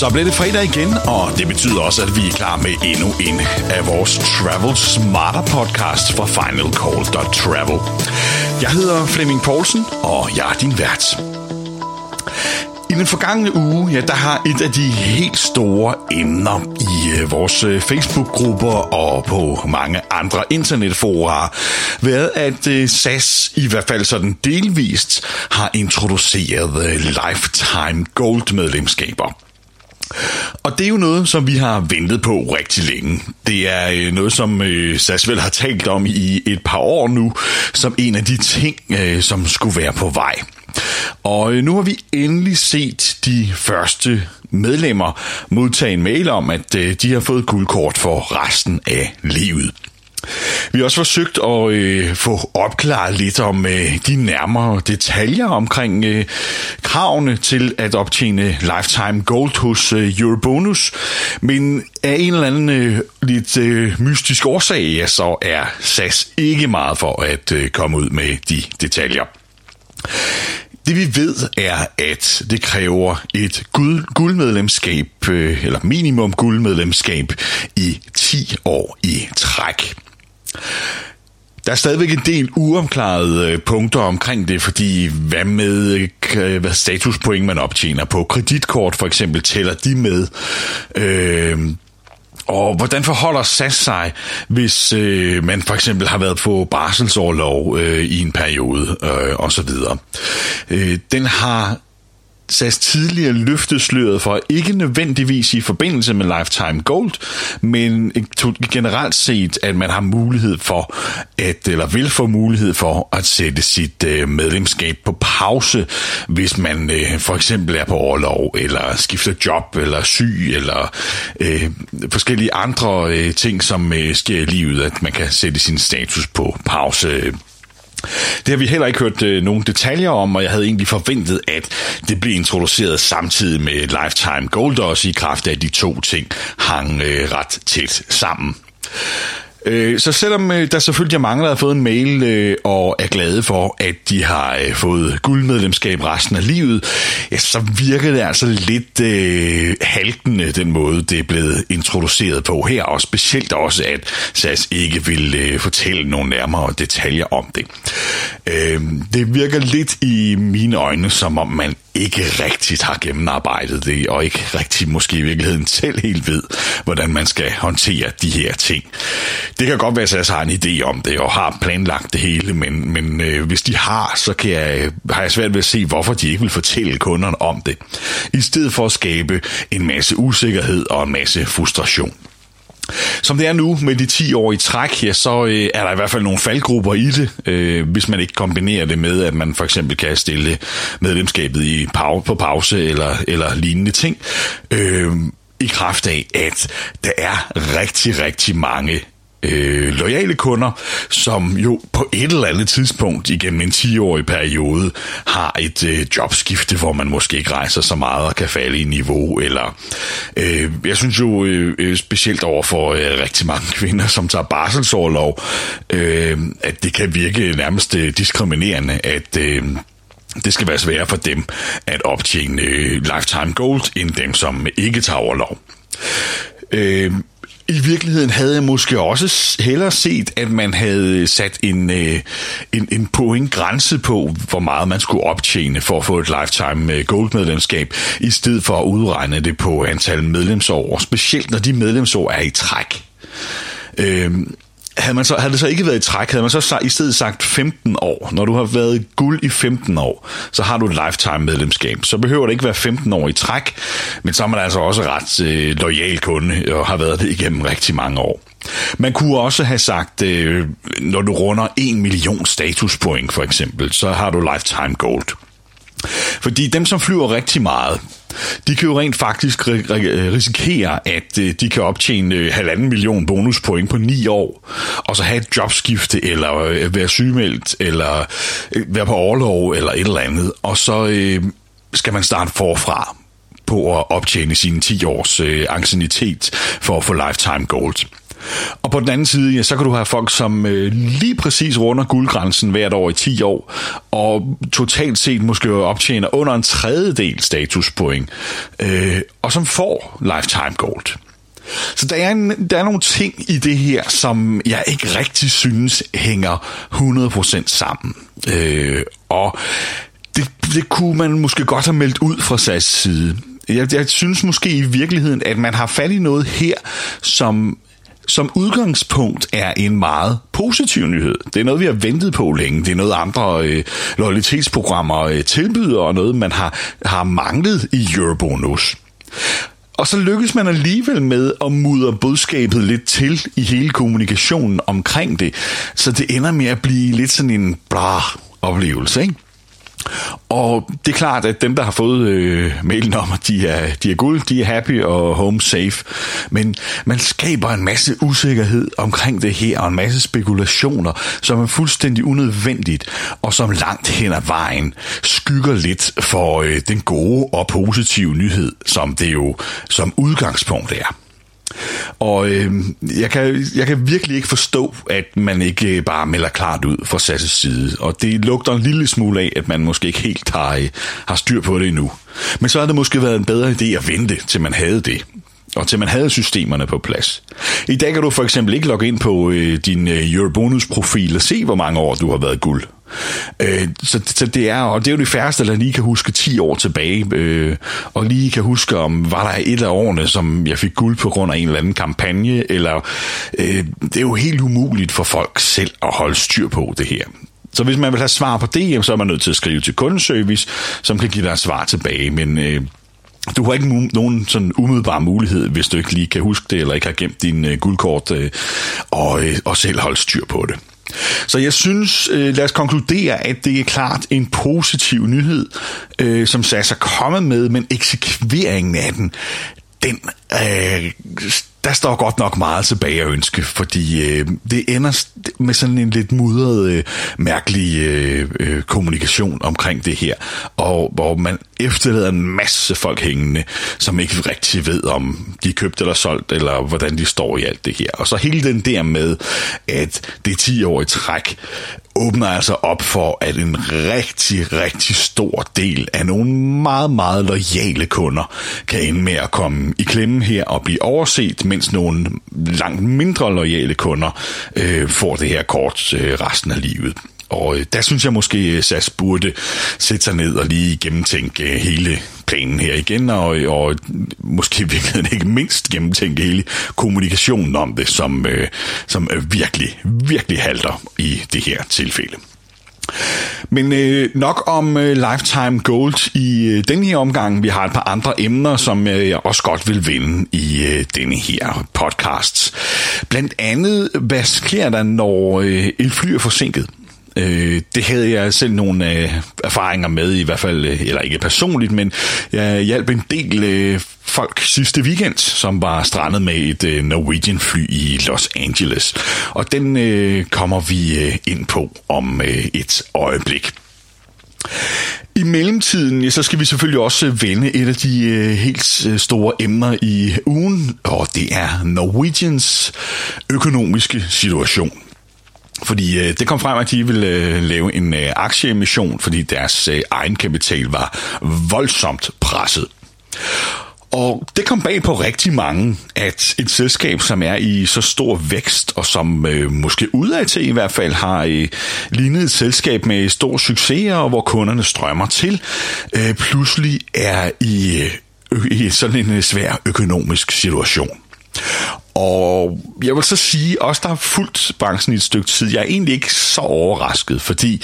Så bliver det fredag igen, og det betyder også, at vi er klar med endnu en af vores Travel Smarter podcast fra finalcall.travel. Jeg hedder Flemming Poulsen, og jeg er din vært. I den forgangne uge, ja, der har et af de helt store emner i øh, vores øh, Facebook-grupper og på mange andre internetfora været, at øh, SAS i hvert fald sådan delvist har introduceret øh, Lifetime Gold-medlemskaber. Og det er jo noget, som vi har ventet på rigtig længe. Det er øh, noget, som øh, SAS vel har talt om i et par år nu, som en af de ting, øh, som skulle være på vej. Og nu har vi endelig set de første medlemmer modtage en mail om, at de har fået guldkort for resten af livet. Vi har også forsøgt at øh, få opklaret lidt om øh, de nærmere detaljer omkring øh, kravene til at optjene Lifetime Gold hos øh, Eurobonus, men af en eller anden øh, lidt øh, mystisk årsag, ja, så er SAS ikke meget for at øh, komme ud med de detaljer. Det vi ved er, at det kræver et guld, guldmedlemskab, øh, eller minimum guldmedlemskab i 10 år i træk. Der er stadigvæk en del uomklarede øh, punkter omkring det, fordi hvad med øh, hvad statuspoint man optjener på kreditkort for eksempel, tæller de med? Øh, og hvordan forholder SAS sig, hvis øh, man for eksempel har været på barselsårlov øh, i en periode øh, osv.? Øh, den har SAS tidligere løftet sløret for, ikke nødvendigvis i forbindelse med Lifetime Gold, men generelt set, at man har mulighed for, at, eller vil få mulighed for at sætte sit øh, medlemskab på pause, hvis man øh, for eksempel er på overlov, eller skifter job, eller syg, eller øh, forskellige andre øh, ting, som øh, sker i livet, at man kan sætte sin status på pause det har vi heller ikke hørt øh, nogen detaljer om, og jeg havde egentlig forventet, at det blev introduceret samtidig med Lifetime Gold også i kraft af, at de to ting hang øh, ret tæt sammen. Øh, så selvom øh, der selvfølgelig er mange, der har fået en mail øh, og er glade for, at de har øh, fået guldmedlemskab resten af livet, ja, så virker det altså lidt øh, haltende, den måde, det er blevet introduceret på her, og specielt også, at SAS ikke vil øh, fortælle nogle nærmere detaljer om det. Øh, det virker lidt i mine øjne, som om man ikke rigtigt har gennemarbejdet det, og ikke rigtig måske i virkeligheden selv helt ved, hvordan man skal håndtere de her ting. Det kan godt være, at jeg har en idé om det, og har planlagt det hele, men, men øh, hvis de har, så kan jeg, har jeg svært ved at se, hvorfor de ikke vil fortælle kunderne om det, i stedet for at skabe en masse usikkerhed og en masse frustration. Som det er nu med de 10 år i træk, ja, så øh, er der i hvert fald nogle faldgrupper i det, øh, hvis man ikke kombinerer det med, at man for eksempel kan stille medlemskabet i pau- på pause eller, eller lignende ting. Øh, i kraft af, at der er rigtig, rigtig mange øh, lojale kunder, som jo på et eller andet tidspunkt igennem en 10-årig periode har et øh, jobskifte, hvor man måske ikke rejser så meget og kan falde i niveau, eller øh, jeg synes jo øh, øh specielt over for øh, rigtig mange kvinder, som tager barselsårlov, øh, at det kan virke nærmest øh, diskriminerende, at øh, det skal være sværere for dem at optjene øh, lifetime gold, end dem, som ikke tager overlov. Øh, i virkeligheden havde jeg måske også hellere set, at man havde sat en, øh, en, en pointgrænse på, hvor meget man skulle optjene for at få et lifetime øh, gold-medlemskab, i stedet for at udregne det på antal medlemsår, specielt når de medlemsår er i træk. Øh, havde, man så, havde det så ikke været i træk, havde man så i stedet sagt 15 år. Når du har været guld i 15 år, så har du et lifetime medlemskab. Så behøver det ikke være 15 år i træk, men så er man altså også ret øh, lojal kunde og har været det igennem rigtig mange år. Man kunne også have sagt, øh, når du runder 1 million statuspoint for eksempel, så har du lifetime gold. Fordi dem, som flyver rigtig meget, de kan jo rent faktisk øh, risikere, at øh, de kan optjene øh, halvanden million bonuspoint på ni år, og så have et jobskifte, eller være sygemeldt, eller være på overlov, eller et eller andet, og så skal man starte forfra på at optjene sine 10 års øh, ancienitet for at få lifetime gold. Og på den anden side, ja, så kan du have folk, som øh, lige præcis runder guldgrænsen hvert år i 10 år, og totalt set måske optjener under en tredjedel statuspoint, øh, og som får lifetime gold. Så der er, en, der er nogle ting i det her, som jeg ikke rigtig synes hænger 100% sammen. Øh, og det, det kunne man måske godt have meldt ud fra SAS side. Jeg, jeg synes måske i virkeligheden, at man har fat i noget her, som som udgangspunkt er en meget positiv nyhed. Det er noget, vi har ventet på længe. Det er noget, andre øh, loyalitetsprogrammer øh, tilbyder, og noget, man har, har manglet i Eurobonus. Og så lykkes man alligevel med at mudre budskabet lidt til i hele kommunikationen omkring det, så det ender med at blive lidt sådan en bra oplevelse, ikke? Og det er klart, at dem, der har fået øh, mailen om, at de er, de er guld, de er happy og home safe. Men man skaber en masse usikkerhed omkring det her, og en masse spekulationer, som er fuldstændig unødvendigt, og som langt hen ad vejen skygger lidt for øh, den gode og positive nyhed, som det jo som udgangspunkt er. Og øh, jeg, kan, jeg kan virkelig ikke forstå, at man ikke øh, bare melder klart ud fra SAS' side. Og det lugter en lille smule af, at man måske ikke helt har, øh, har styr på det endnu. Men så har det måske været en bedre idé at vente, til man havde det og til man havde systemerne på plads. I dag kan du for eksempel ikke logge ind på øh, din øh, Eurobonus-profil og se, hvor mange år du har været guld. Øh, så, så det er, og det er jo det færreste, der lige kan huske 10 år tilbage, øh, og lige kan huske, om var der et af årene, som jeg fik guld på grund af en eller anden kampagne, eller øh, det er jo helt umuligt for folk selv at holde styr på det her. Så hvis man vil have svar på det, så er man nødt til at skrive til kundeservice, som kan give dig svar tilbage, men... Øh, du har ikke nogen sådan umiddelbar mulighed, hvis du ikke lige kan huske det, eller ikke har gemt din øh, guldkort, øh, og, øh, og selv holde styr på det. Så jeg synes, øh, lad os konkludere, at det er klart en positiv nyhed, øh, som SAS er kommet med, men eksekveringen af den, den øh, der står godt nok meget tilbage at ønske, fordi øh, det ender med sådan en lidt mudret, øh, mærkelig øh, øh, kommunikation omkring det her, og hvor man efterlader en masse folk hængende, som ikke rigtig ved, om de er købt eller solgt, eller hvordan de står i alt det her. Og så hele den der med, at det er 10 år i træk, åbner altså op for, at en rigtig, rigtig stor del af nogle meget, meget lojale kunder kan ende med at komme i klemme her og blive overset, mens nogle langt mindre lojale kunder øh, får det her kort øh, resten af livet. Og øh, der synes jeg måske, at SAS burde sætte sig ned og lige gennemtænke øh, hele planen her igen, og, øh, og måske virkelig ikke mindst gennemtænke hele kommunikationen om det, som, øh, som virkelig, virkelig halter i det her tilfælde. Men øh, nok om øh, Lifetime Gold i øh, denne her omgang. Vi har et par andre emner, som øh, jeg også godt vil vinde i øh, denne her podcast. Blandt andet, hvad sker der, når øh, et fly er forsinket? Øh, det havde jeg selv nogle øh, erfaringer med, i hvert fald, øh, eller ikke personligt, men jeg hjalp en del øh, folk sidste weekend, som var strandet med et øh, Norwegian-fly i Los Angeles. Og den øh, kommer vi øh, ind på om øh, et øjeblik. I mellemtiden, ja, så skal vi selvfølgelig også øh, vende et af de øh, helt øh, store emner i ugen, og det er Norwegians økonomiske situation. Fordi øh, det kom frem, at de ville øh, lave en øh, aktieemission, fordi deres øh, egenkapital var voldsomt presset. Og det kom bag på rigtig mange, at et selskab, som er i så stor vækst, og som øh, måske udad til i hvert fald har øh, lignet et selskab med stor succes, og hvor kunderne strømmer til, øh, pludselig er i, øh, i sådan en øh, svær økonomisk situation. Og jeg vil så sige, også der har fulgt branchen i et stykke tid, jeg er egentlig ikke så overrasket, fordi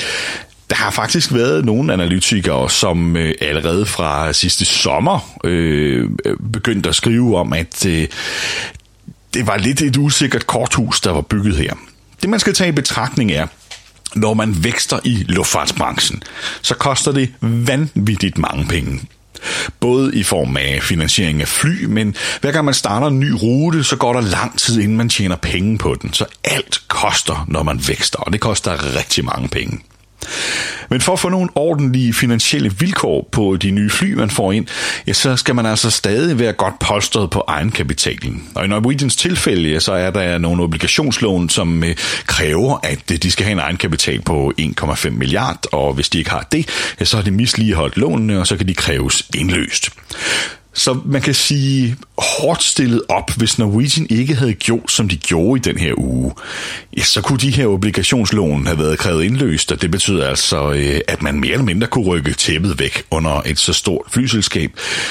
der har faktisk været nogle analytikere, som øh, allerede fra sidste sommer øh, øh, begyndte at skrive om, at øh, det var lidt et usikkert korthus, der var bygget her. Det man skal tage i betragtning er, når man vækster i luftfartsbranchen, så koster det vanvittigt mange penge. Både i form af finansiering af fly, men hver gang man starter en ny rute, så går der lang tid, inden man tjener penge på den. Så alt koster, når man vækster, og det koster rigtig mange penge. Men for at få nogle ordentlige finansielle vilkår på de nye fly, man får ind, ja, så skal man altså stadig være godt polstret på egenkapitalen. Og i Norwegians tilfælde, ja, så er der nogle obligationslån, som øh, kræver, at øh, de skal have en egenkapital på 1,5 milliard, og hvis de ikke har det, ja, så har de misligeholdt lånene, og så kan de kræves indløst. Så man kan sige hårdt stillet op, hvis Norwegian ikke havde gjort, som de gjorde i den her uge. Ja, så kunne de her obligationslån have været krævet indløst, og det betyder altså, øh, at man mere eller mindre kunne rykke tæppet væk under et så stort flyselskab,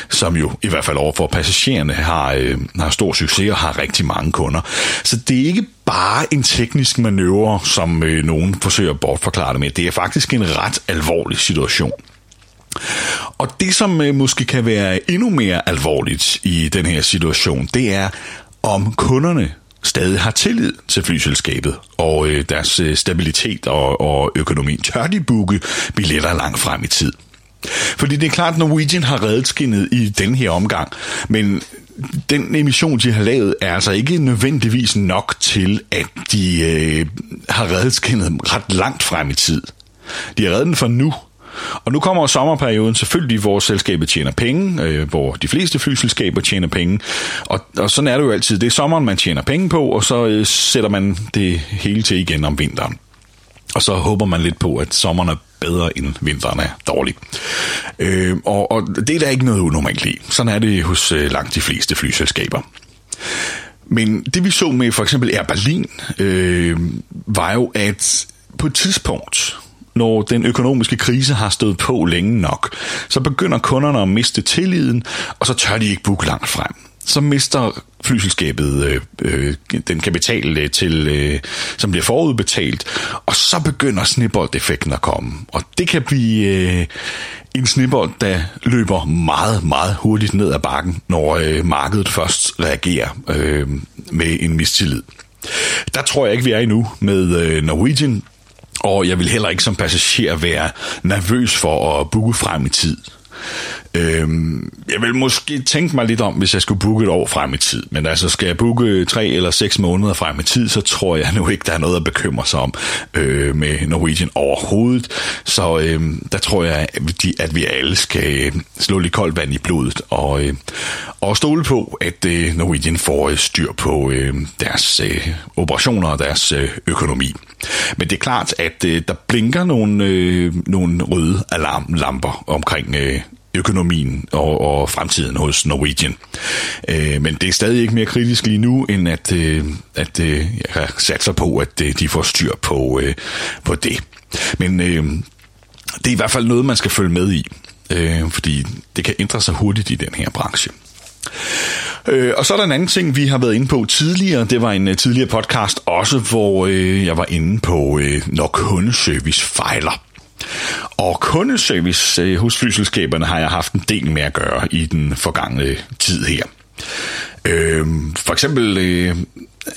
som jo i hvert fald overfor passagererne har, øh, har stor succes og har rigtig mange kunder. Så det er ikke bare en teknisk manøvre, som øh, nogen forsøger at bortforklare det med. Det er faktisk en ret alvorlig situation. Og det, som øh, måske kan være endnu mere alvorligt i den her situation, det er, om kunderne stadig har tillid til flyselskabet og øh, deres øh, stabilitet og, og økonomi. Tør de booke billetter langt frem i tid? Fordi det er klart, at Norwegian har reddet skinnet i den her omgang, men den emission, de har lavet, er altså ikke nødvendigvis nok til, at de øh, har reddet skinnet ret langt frem i tid. De har reddet den for nu, og nu kommer sommerperioden selvfølgelig, hvor selskabet tjener penge, øh, hvor de fleste flyselskaber tjener penge. Og, og sådan er det jo altid. Det er sommeren, man tjener penge på, og så øh, sætter man det hele til igen om vinteren. Og så håber man lidt på, at sommeren er bedre end vinteren er dårlig. Øh, og, og det er der ikke noget unormalt i. Sådan er det hos øh, langt de fleste flyselskaber. Men det vi så med for eksempel Air Berlin, øh, var jo, at på et tidspunkt, når den økonomiske krise har stået på længe nok, så begynder kunderne at miste tilliden, og så tør de ikke booke langt frem. Så mister flyselskabet øh, øh, den kapital øh, til, øh, som bliver forudbetalt, og så begynder snibboldeffekten at komme. Og det kan blive øh, en snibbold, der løber meget, meget hurtigt ned ad bakken, når øh, markedet først reagerer øh, med en mistillid. Der tror jeg ikke, vi er endnu med øh, Norwegian. Og jeg vil heller ikke som passager være nervøs for at booke frem i tid. Øhm, jeg vil måske tænke mig lidt om, hvis jeg skulle booke et år frem i tid. Men altså, skal jeg booke tre eller seks måneder frem i tid, så tror jeg nu ikke, der er noget at bekymre sig om øh, med Norwegian overhovedet. Så øh, der tror jeg, at vi alle skal øh, slå lidt koldt vand i blodet og, øh, og stole på, at øh, Norwegian får øh, styr på øh, deres øh, operationer og deres øh, økonomi. Men det er klart, at øh, der blinker nogle, øh, nogle røde alarmlamper omkring øh, økonomien og, og fremtiden hos Norwegian. Øh, men det er stadig ikke mere kritisk lige nu, end at, øh, at øh, jeg satser på, at øh, de får styr på, øh, på det. Men øh, det er i hvert fald noget, man skal følge med i, øh, fordi det kan ændre sig hurtigt i den her branche. Øh, og så er der en anden ting, vi har været inde på tidligere. Det var en uh, tidligere podcast også, hvor øh, jeg var inde på, øh, når kundeservice fejler. Og kundeservice øh, hos flyselskaberne har jeg haft en del med at gøre i den forgangne tid her. Øh, for eksempel øh,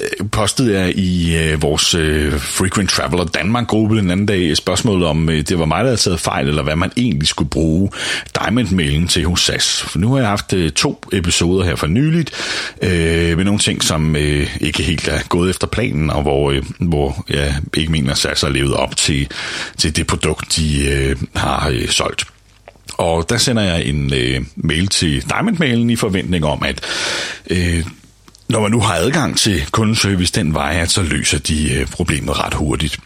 Øh, postede jeg i øh, vores øh, Frequent Traveler Danmark-gruppe den anden dag spørgsmålet om, øh, det var mig, der havde taget fejl, eller hvad man egentlig skulle bruge Diamond-mailen til hos SAS. For nu har jeg haft øh, to episoder her for nyligt, øh, med nogle ting, som øh, ikke helt er gået efter planen, og hvor, øh, hvor jeg ikke mener, at SAS har levet op til, til det produkt, de øh, har øh, solgt. Og der sender jeg en øh, mail til Diamond-mailen i forventning om, at øh, når man nu har adgang til kundeservice den vej, at så løser de øh, problemet ret hurtigt.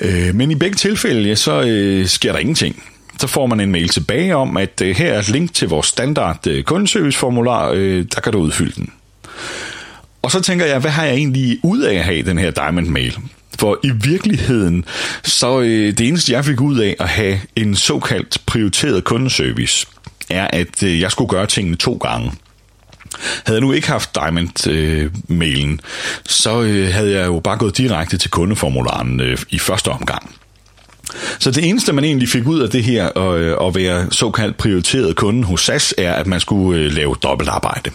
Øh, men i begge tilfælde, ja, så øh, sker der ingenting. Så får man en mail tilbage om, at øh, her er et link til vores standard øh, kundeserviceformular, øh, der kan du udfylde den. Og så tænker jeg, hvad har jeg egentlig ud af at have den her Diamond Mail? For i virkeligheden, så øh, det eneste jeg fik ud af at have en såkaldt prioriteret kundeservice, er at øh, jeg skulle gøre tingene to gange. Havde jeg nu ikke haft Diamond-mailen, øh, så øh, havde jeg jo bare gået direkte til kundeformularen øh, i første omgang. Så det eneste, man egentlig fik ud af det her øh, at være såkaldt prioriteret kunde hos SAS, er, at man skulle øh, lave dobbeltarbejde.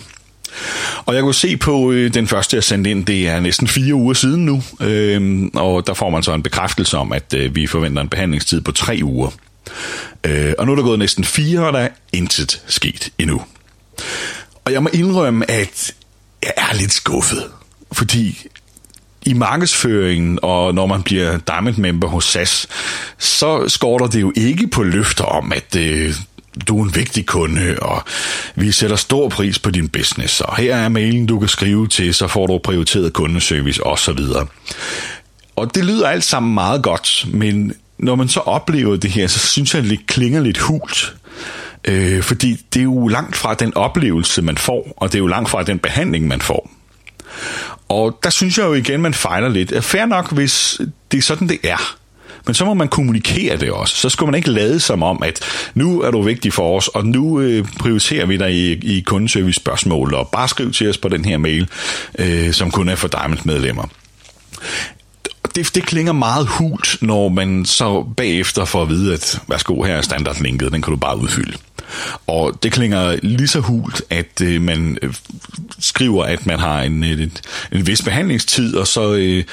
Og jeg kunne se på øh, den første, jeg sendte ind, det er næsten fire uger siden nu, øh, og der får man så en bekræftelse om, at øh, vi forventer en behandlingstid på tre uger. Øh, og nu er der gået næsten fire, og der er intet sket endnu. Og jeg må indrømme, at jeg er lidt skuffet, fordi i markedsføringen, og når man bliver Diamond Member hos SAS, så skorter det jo ikke på løfter om, at øh, du er en vigtig kunde, og vi sætter stor pris på din business, og her er mailen, du kan skrive til, så får du prioriteret kundeservice osv. Og det lyder alt sammen meget godt, men når man så oplever det her, så synes jeg, at det klinger lidt hult. Øh, fordi det er jo langt fra den oplevelse, man får, og det er jo langt fra den behandling, man får. Og der synes jeg jo igen, man fejler lidt. Fair nok, hvis det er sådan, det er. Men så må man kommunikere det også. Så skal man ikke lade som om, at nu er du vigtig for os, og nu øh, prioriterer vi dig i, i kundeservice spørgsmål, og bare skriv til os på den her mail, øh, som kun er for Diamond medlemmer det, det klinger meget hult, når man så bagefter får at vide, at værsgo, her er standardlinket, den kan du bare udfylde. Og det klinger lige så hult, at øh, man øh, skriver, at man har en, øh, en, en vis behandlingstid, og så øh,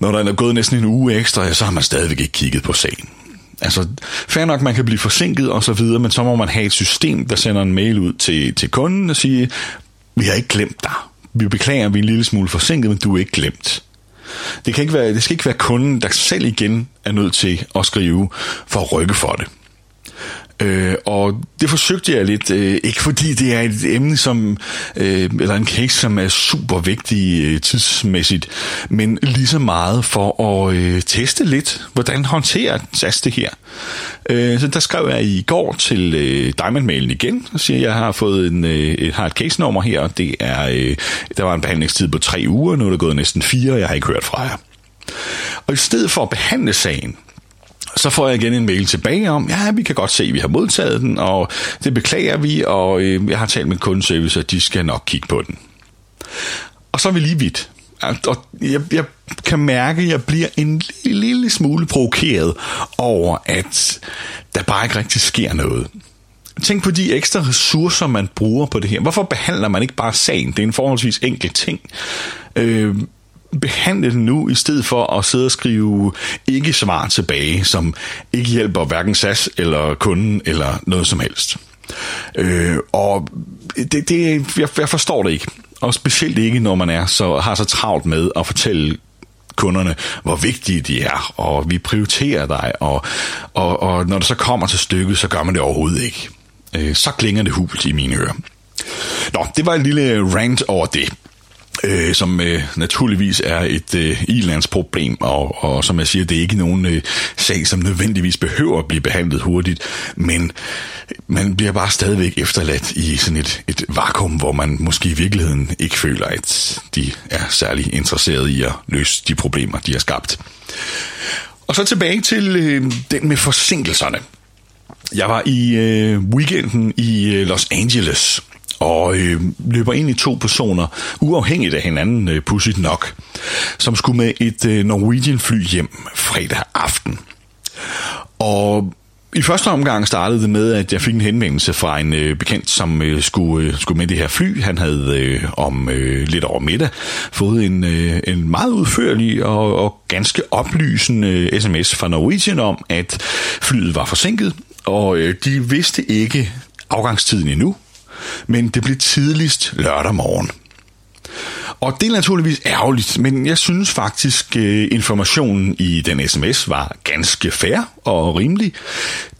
når der er gået næsten en uge ekstra, så har man stadigvæk ikke kigget på sagen. Altså, fair nok, man kan blive forsinket og så videre, men så må man have et system, der sender en mail ud til, til kunden og siger, vi har ikke glemt dig. Vi beklager, at vi er en lille smule forsinket, men du er ikke glemt. Det, kan ikke være, det skal ikke være kunden, der selv igen er nødt til at skrive for at rykke for det. Øh, og det forsøgte jeg lidt, øh, ikke fordi det er et emne, som, øh, eller en case, som er super vigtig øh, tidsmæssigt, men lige så meget for at øh, teste lidt, hvordan håndterer SAS det her. Øh, så der skrev jeg i går til øh, Diamond-mailen igen, og siger, at jeg har fået en, øh, har et case-nummer her, og det er, øh, der var en behandlingstid på tre uger, nu er det gået næsten fire, og jeg har ikke hørt fra jer. Og i stedet for at behandle sagen, så får jeg igen en mail tilbage om, ja, vi kan godt se, at vi har modtaget den, og det beklager vi, og øh, jeg har talt med kundeservice, og de skal nok kigge på den. Og så er vi lige vidt. Og jeg, jeg kan mærke, at jeg bliver en lille, lille smule provokeret over, at der bare ikke rigtig sker noget. Tænk på de ekstra ressourcer, man bruger på det her. Hvorfor behandler man ikke bare sagen? Det er en forholdsvis enkel ting. Øh, behandle den nu, i stedet for at sidde og skrive ikke svar tilbage, som ikke hjælper hverken SAS eller kunden eller noget som helst. Øh, og det, det, jeg, jeg forstår det ikke. Og specielt ikke, når man er så, har så travlt med at fortælle kunderne, hvor vigtige de er, og vi prioriterer dig, og, og, og når det så kommer til stykket, så gør man det overhovedet ikke. Øh, så klinger det hult i mine ører. Nå, det var en lille rant over det øh, som øh, naturligvis er et øh, ilandsproblem, og, og som jeg siger, det er ikke nogen øh, sag, som nødvendigvis behøver at blive behandlet hurtigt, men man bliver bare stadigvæk efterladt i sådan et, et vakuum, hvor man måske i virkeligheden ikke føler, at de er særlig interesserede i at løse de problemer, de har skabt. Og så tilbage til øh, den med forsinkelserne. Jeg var i øh, weekenden i øh, Los Angeles, og øh, løber ind i to personer, uafhængigt af hinanden, øh, pudsigt nok, som skulle med et øh, Norwegian-fly hjem fredag aften. Og i første omgang startede det med, at jeg fik en henvendelse fra en øh, bekendt, som øh, skulle, øh, skulle med det her fly. Han havde øh, om øh, lidt over middag fået en, øh, en meget udførlig og, og ganske oplysende øh, sms fra Norwegian om, at flyet var forsinket, og øh, de vidste ikke afgangstiden endnu men det blev tidligst lørdag morgen. Og det er naturligvis ærgerligt, men jeg synes faktisk, at informationen i den sms var ganske fair og rimelig.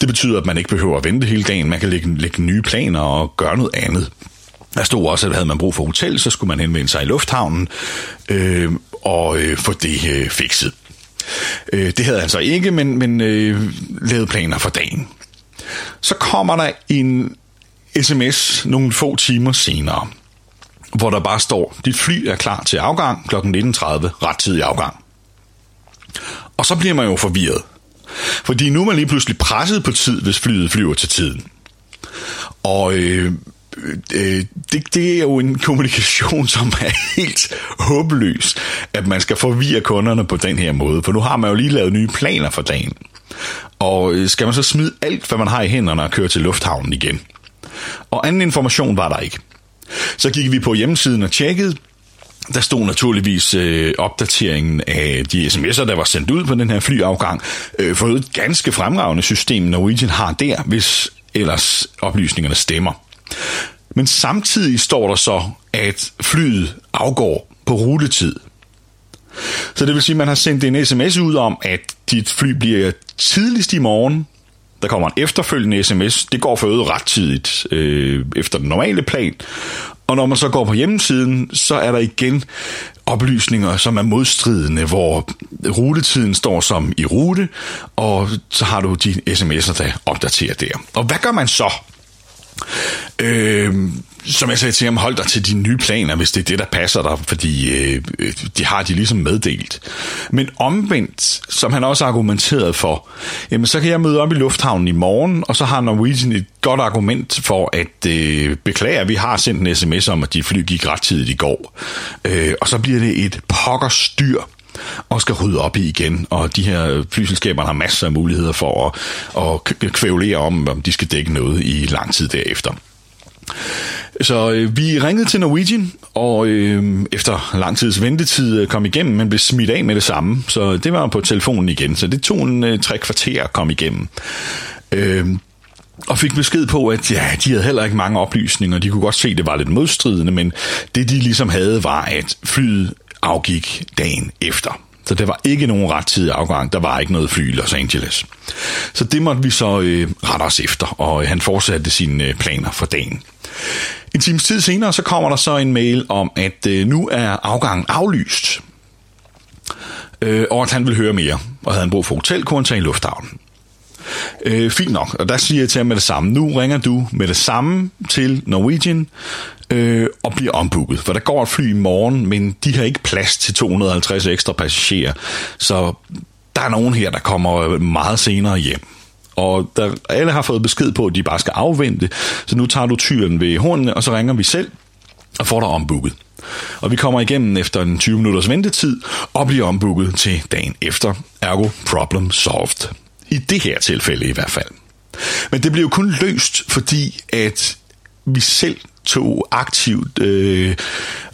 Det betyder, at man ikke behøver at vente hele dagen. Man kan lægge, lægge nye planer og gøre noget andet. Der stod også, at havde man brug for hotel, så skulle man henvende sig i lufthavnen øh, og øh, få det øh, fikset. Øh, det havde han så ikke, men, men øh, lavede planer for dagen. Så kommer der en sms nogle få timer senere, hvor der bare står, dit fly er klar til afgang kl. 19.30, rettidig afgang. Og så bliver man jo forvirret. Fordi nu er man lige pludselig presset på tid, hvis flyet flyver til tiden. Og øh, øh, det, det er jo en kommunikation, som er helt håbløs, at man skal forvirre kunderne på den her måde. For nu har man jo lige lavet nye planer for dagen. Og øh, skal man så smide alt, hvad man har i hænderne og køre til lufthavnen igen? Og anden information var der ikke. Så gik vi på hjemmesiden og tjekkede, der stod naturligvis øh, opdateringen af de sms'er, der var sendt ud på den her flyafgang, øh, for et ganske fremragende system, Norwegian har der, hvis ellers oplysningerne stemmer. Men samtidig står der så, at flyet afgår på rutetid. Så det vil sige, at man har sendt en sms ud om, at dit fly bliver tidligst i morgen. Der kommer en efterfølgende sms. Det går for øvrigt ret tidligt øh, efter den normale plan. Og når man så går på hjemmesiden, så er der igen oplysninger, som er modstridende, hvor rutetiden står som i rute, og så har du de sms'er, der opdaterer der. Og hvad gør man så? Øh, som jeg sagde til ham, hold dig til dine nye planer, hvis det er det, der passer dig, fordi øh, øh de har de ligesom meddelt. Men omvendt, som han også argumenterede for, jamen så kan jeg møde op i lufthavnen i morgen, og så har Norwegian et godt argument for at øh, beklage, at vi har sendt en sms om, at de fly gik ret tidligt i går. Øh, og så bliver det et pokkerstyr styr og skal rydde op i igen. Og de her flyselskaber har masser af muligheder for at, at kvævlere om, om de skal dække noget i lang tid derefter. Så øh, vi ringede til Norwegian, og øh, efter lang tids ventetid øh, kom igennem, men blev smidt af med det samme. Så det var på telefonen igen, så det tog en øh, tre kvarter at komme igennem. Øh, og fik besked på, at ja, de havde heller ikke mange oplysninger. De kunne godt se, at det var lidt modstridende, men det de ligesom havde, var, at flyet afgik dagen efter. Så der var ikke nogen rettidig afgang. Der var ikke noget fly i Los Angeles. Så det måtte vi så øh, rette os efter, og øh, han fortsatte sine øh, planer for dagen. En times tid senere, så kommer der så en mail om, at øh, nu er afgangen aflyst. Øh, og at han vil høre mere, og havde han brug for hotel, kunne han tage i lufthavnen. Øh, fint nok, og der siger jeg til ham med det samme. Nu ringer du med det samme til Norwegian øh, og bliver ombooket. For der går et fly i morgen, men de har ikke plads til 250 ekstra passagerer. Så der er nogen her, der kommer meget senere hjem. Og der, alle har fået besked på, at de bare skal afvente. Så nu tager du tyren ved hornene, og så ringer vi selv og får dig ombooket. Og vi kommer igennem efter en 20 minutters ventetid og bliver ombooket til dagen efter. Ergo problem solved. I det her tilfælde i hvert fald. Men det blev jo kun løst, fordi at vi selv tog aktivt øh,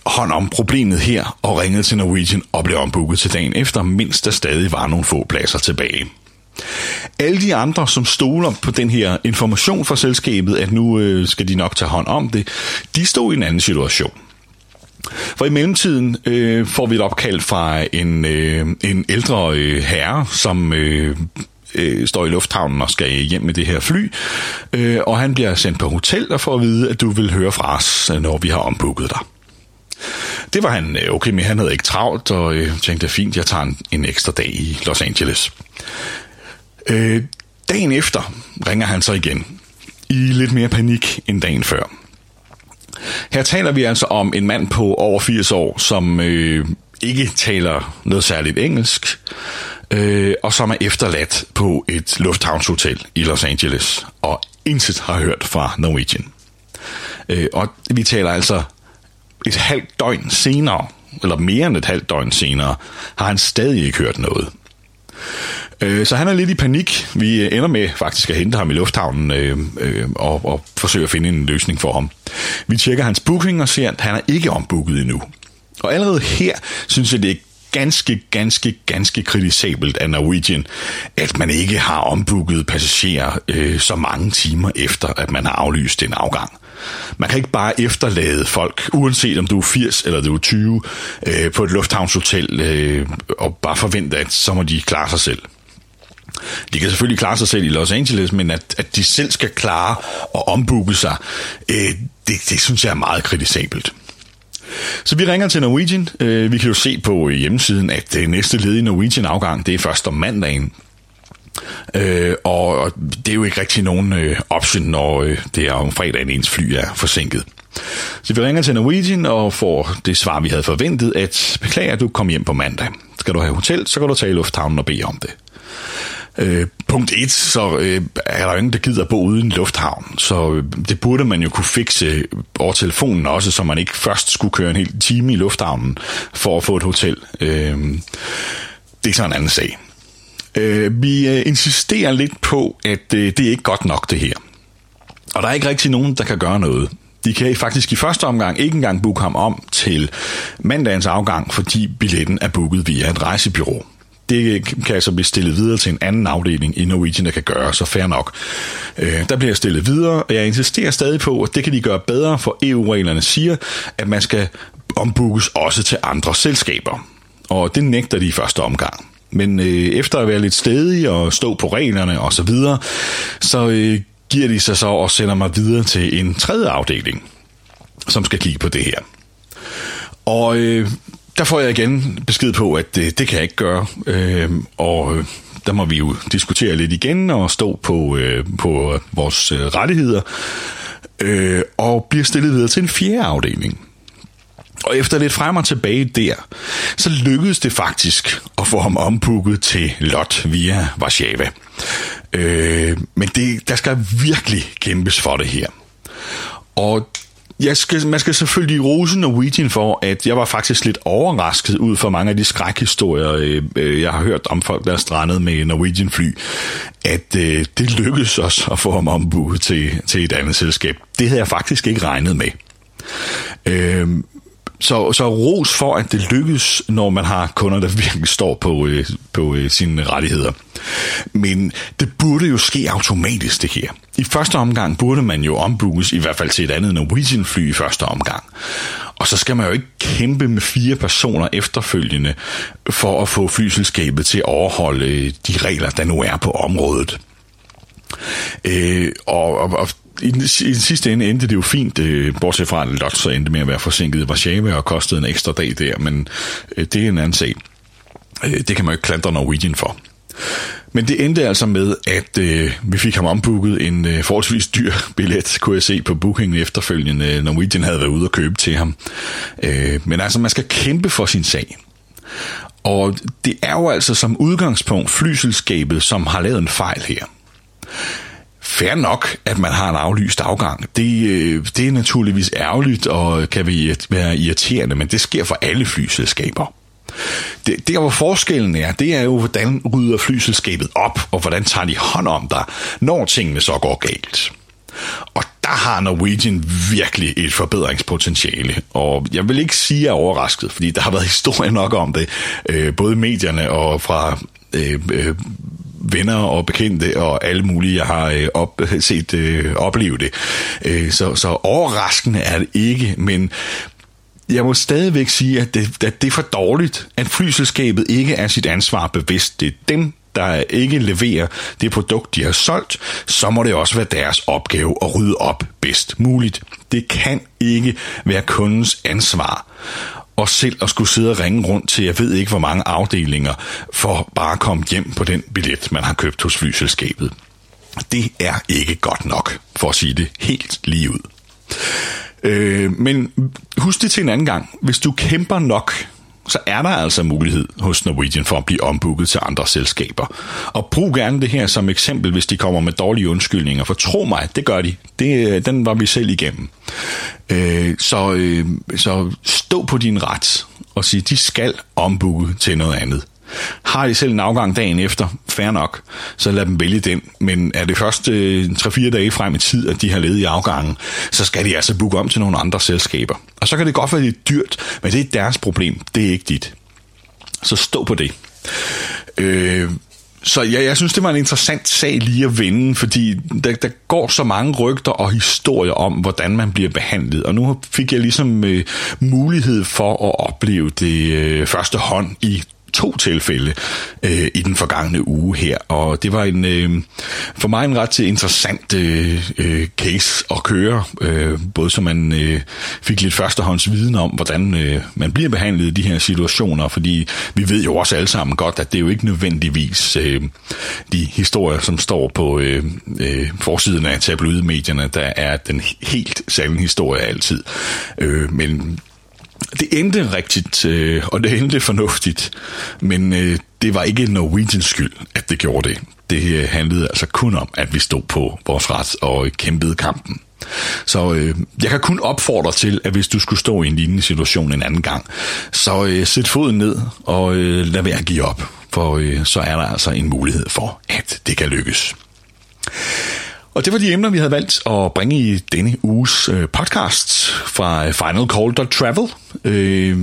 hånd om problemet her og ringede til Norwegian og blev ombooket til dagen efter, mens der stadig var nogle få pladser tilbage. Alle de andre, som stoler på den her information fra selskabet, at nu øh, skal de nok tage hånd om det, de stod i en anden situation. For i mellemtiden øh, får vi et opkald fra en, øh, en ældre øh, herre, som øh, øh, står i lufthavnen og skal hjem med det her fly, øh, og han bliver sendt på hotel og får at vide, at du vil høre fra os, øh, når vi har ombooket dig. Det var han øh, okay med, han havde ikke travlt, og øh, tænkte, fint, jeg tager en, en ekstra dag i Los Angeles. Øh, dagen efter ringer han så igen, i lidt mere panik end dagen før. Her taler vi altså om en mand på over 80 år, som øh, ikke taler noget særligt engelsk, øh, og som er efterladt på et lufthavnshotel i Los Angeles, og intet har hørt fra Norwegian. Øh, og vi taler altså et halvt døgn senere, eller mere end et halvt døgn senere, har han stadig ikke hørt noget. Øh, så han er lidt i panik. Vi øh, ender med faktisk at hente ham i lufthavnen øh, øh, og, og forsøge at finde en løsning for ham. Vi tjekker hans booking og ser, at han er ikke ombooket endnu. Og allerede her synes jeg, det er ganske, ganske, ganske kritisabelt af Norwegian, at man ikke har ombooket passagerer øh, så mange timer efter, at man har aflyst en afgang. Man kan ikke bare efterlade folk, uanset om du er 80 eller du er 20, øh, på et lufthavnshotel øh, og bare forvente, at så må de klare sig selv. De kan selvfølgelig klare sig selv i Los Angeles, men at, at de selv skal klare at ombooke sig, øh, det, det synes jeg er meget kritisabelt. Så vi ringer til Norwegian. Øh, vi kan jo se på øh, hjemmesiden, at det næste led i Norwegian-afgang, det er først om mandagen. Øh, og det er jo ikke rigtig nogen øh, option, når øh, det er om fredagen, ens fly er forsinket. Så vi ringer til Norwegian og får det svar, vi havde forventet, at beklager, at du kom hjem på mandag. Skal du have hotel, så kan du tage i lufthavnen og bede om det. Øh, punkt 1, så øh, er der ingen, der gider bo uden lufthavn, så øh, det burde man jo kunne fikse over telefonen også, så man ikke først skulle køre en hel time i lufthavnen for at få et hotel. Øh, det er så en anden sag. Øh, vi øh, insisterer lidt på, at øh, det er ikke godt nok det her. Og der er ikke rigtig nogen, der kan gøre noget. De kan faktisk i første omgang ikke engang booke ham om til mandagens afgang, fordi billetten er booket via et rejsebyrå. Det kan altså blive stillet videre til en anden afdeling i Norwegian, der kan gøre, så fair nok. Øh, der bliver jeg stillet videre, og jeg insisterer stadig på, at det kan de gøre bedre, for EU-reglerne siger, at man skal ombookes også til andre selskaber. og det nægter de i første omgang. Men øh, efter at være lidt stedig og stå på reglerne og så videre, så øh, giver de sig så og sender mig videre til en tredje afdeling, som skal kigge på det her. Og øh, der får jeg igen besked på, at det, det kan jeg ikke gøre, øhm, øh, og der må vi jo diskutere lidt igen og stå på, øh, på vores øh, rettigheder, øh, og bliver stillet videre til en fjerde afdeling. Og efter lidt frem og tilbage der, så lykkedes det faktisk at få ham ombooket til Lot via Warszawa. Øh, men det, der skal virkelig kæmpes for det her. Og jeg skal, man skal selvfølgelig rose Norwegian for, at jeg var faktisk lidt overrasket ud for mange af de skrækhistorier, øh, øh, jeg har hørt om folk, der er strandet med Norwegian fly, at øh, det lykkedes os at få ham ombudt til, til et andet selskab. Det havde jeg faktisk ikke regnet med. Øh, så, så ros for, at det lykkes, når man har kunder, der virkelig står på, øh, på øh, sine rettigheder. Men det burde jo ske automatisk, det her. I første omgang burde man jo ombookes, i hvert fald til et andet Norwegian-fly i første omgang. Og så skal man jo ikke kæmpe med fire personer efterfølgende for at få flyselskabet til at overholde de regler, der nu er på området. Øh, og, og, og i den, i den sidste ende endte det jo fint, øh, bortset fra at Lot så endte med at være forsinket i Warszawa og kostede en ekstra dag der, men øh, det er en anden sag. Øh, det kan man jo ikke klandre Norwegian for. Men det endte altså med, at øh, vi fik ham ombooket en øh, forholdsvis dyr billet, kunne jeg se på bookingen efterfølgende. Norwegian havde været ude og købe til ham. Øh, men altså, man skal kæmpe for sin sag. Og det er jo altså som udgangspunkt flyselskabet, som har lavet en fejl her. Fair nok, at man har en aflyst afgang. Det, øh, det er naturligvis ærgerligt og kan være irriterende, men det sker for alle flyselskaber. Det, der hvor forskellen er, det er jo, hvordan rydder flyselskabet op, og hvordan tager de hånd om dig, når tingene så går galt. Og der har Norwegian virkelig et forbedringspotentiale. Og jeg vil ikke sige, at jeg er overrasket, fordi der har været historie nok om det, øh, både i medierne og fra øh, øh, venner og bekendte og alle mulige, jeg har øh, op, set øh, opleve det. Øh, så, så overraskende er det ikke, men jeg må stadigvæk sige, at det, at det er for dårligt, at flyselskabet ikke er sit ansvar bevidst. Det er dem, der ikke leverer det produkt, de har solgt, så må det også være deres opgave at rydde op bedst muligt. Det kan ikke være kundens ansvar og selv at skulle sidde og ringe rundt til, jeg ved ikke hvor mange afdelinger, for bare at komme hjem på den billet, man har købt hos flyselskabet. Det er ikke godt nok, for at sige det helt lige ud. Øh, men husk det til en anden gang. Hvis du kæmper nok så er der altså mulighed hos Norwegian for at blive ombooket til andre selskaber. Og brug gerne det her som eksempel, hvis de kommer med dårlige undskyldninger, for tro mig, det gør de. Det, øh, den var vi selv igennem. Øh, så, øh, så stå på din ret og sige, de skal ombooke til noget andet. Har de selv en afgang dagen efter, fair nok, så lad dem vælge den. Men er det først øh, 3-4 dage frem i tid, at de har ledet i afgangen, så skal de altså booke om til nogle andre selskaber. Og så kan det godt være lidt dyrt, men det er deres problem, det er ikke dit. Så stå på det. Øh, så ja, jeg synes, det var en interessant sag lige at vende, fordi der, der går så mange rygter og historier om, hvordan man bliver behandlet. Og nu fik jeg ligesom øh, mulighed for at opleve det øh, første hånd i to tilfælde øh, i den forgangne uge her, og det var en øh, for mig en ret interessant øh, øh, case at køre, øh, både så man øh, fik lidt førstehånds viden om, hvordan øh, man bliver behandlet i de her situationer, fordi vi ved jo også alle sammen godt, at det er jo ikke nødvendigvis øh, de historier, som står på øh, øh, forsiden af tabloidmedierne, der er den helt sande historie altid. Øh, men det endte rigtigt, øh, og det endte fornuftigt, men øh, det var ikke Norwegians skyld, at det gjorde det. Det øh, handlede altså kun om, at vi stod på vores ret og kæmpede kampen. Så øh, jeg kan kun opfordre til, at hvis du skulle stå i en lignende situation en anden gang, så øh, sæt foden ned og øh, lad være at give op, for øh, så er der altså en mulighed for, at det kan lykkes. Og det var de emner, vi havde valgt at bringe i denne uges øh, podcast fra øh, Final Call Travel. Øh,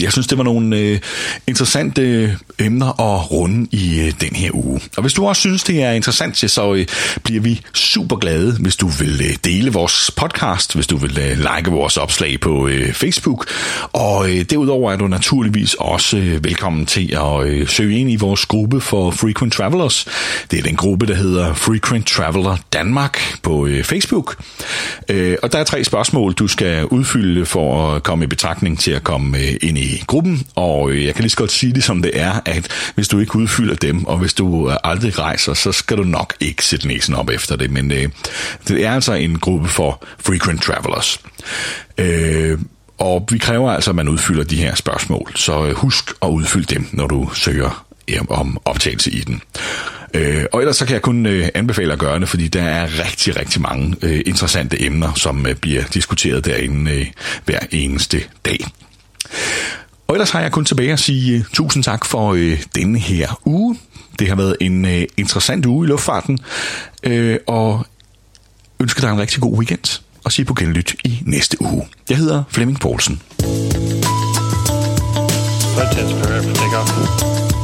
jeg synes, det var nogle øh, interessante øh, emner at runde i øh, den her uge. Og hvis du også synes, det er interessant, så øh, bliver vi super glade, hvis du vil øh, dele vores podcast, hvis du vil øh, like vores opslag på øh, Facebook. Og øh, derudover er du naturligvis også øh, velkommen til at øh, søge ind i vores gruppe for Frequent Travelers. Det er den gruppe, der hedder Frequent Traveler Danmark på øh, Facebook. Øh, og der er tre spørgsmål, du skal udfylde for at komme i betragtning til at komme øh, ind i gruppen, og øh, jeg kan lige så godt sige det som det er, at hvis du ikke udfylder dem, og hvis du øh, aldrig rejser, så skal du nok ikke sætte næsen op efter det, men øh, det er altså en gruppe for frequent travelers. Øh, og vi kræver altså, at man udfylder de her spørgsmål, så øh, husk at udfylde dem, når du søger om optagelse i den. Øh, og ellers så kan jeg kun øh, anbefale at gøre det, fordi der er rigtig, rigtig mange øh, interessante emner, som øh, bliver diskuteret derinde øh, hver eneste dag. Og ellers har jeg kun tilbage at sige øh, tusind tak for øh, denne her uge. Det har været en øh, interessant uge i luftfarten, øh, og ønsker dig en rigtig god weekend, og sige på genlyt i næste uge. Jeg hedder Flemming Poulsen. Hi,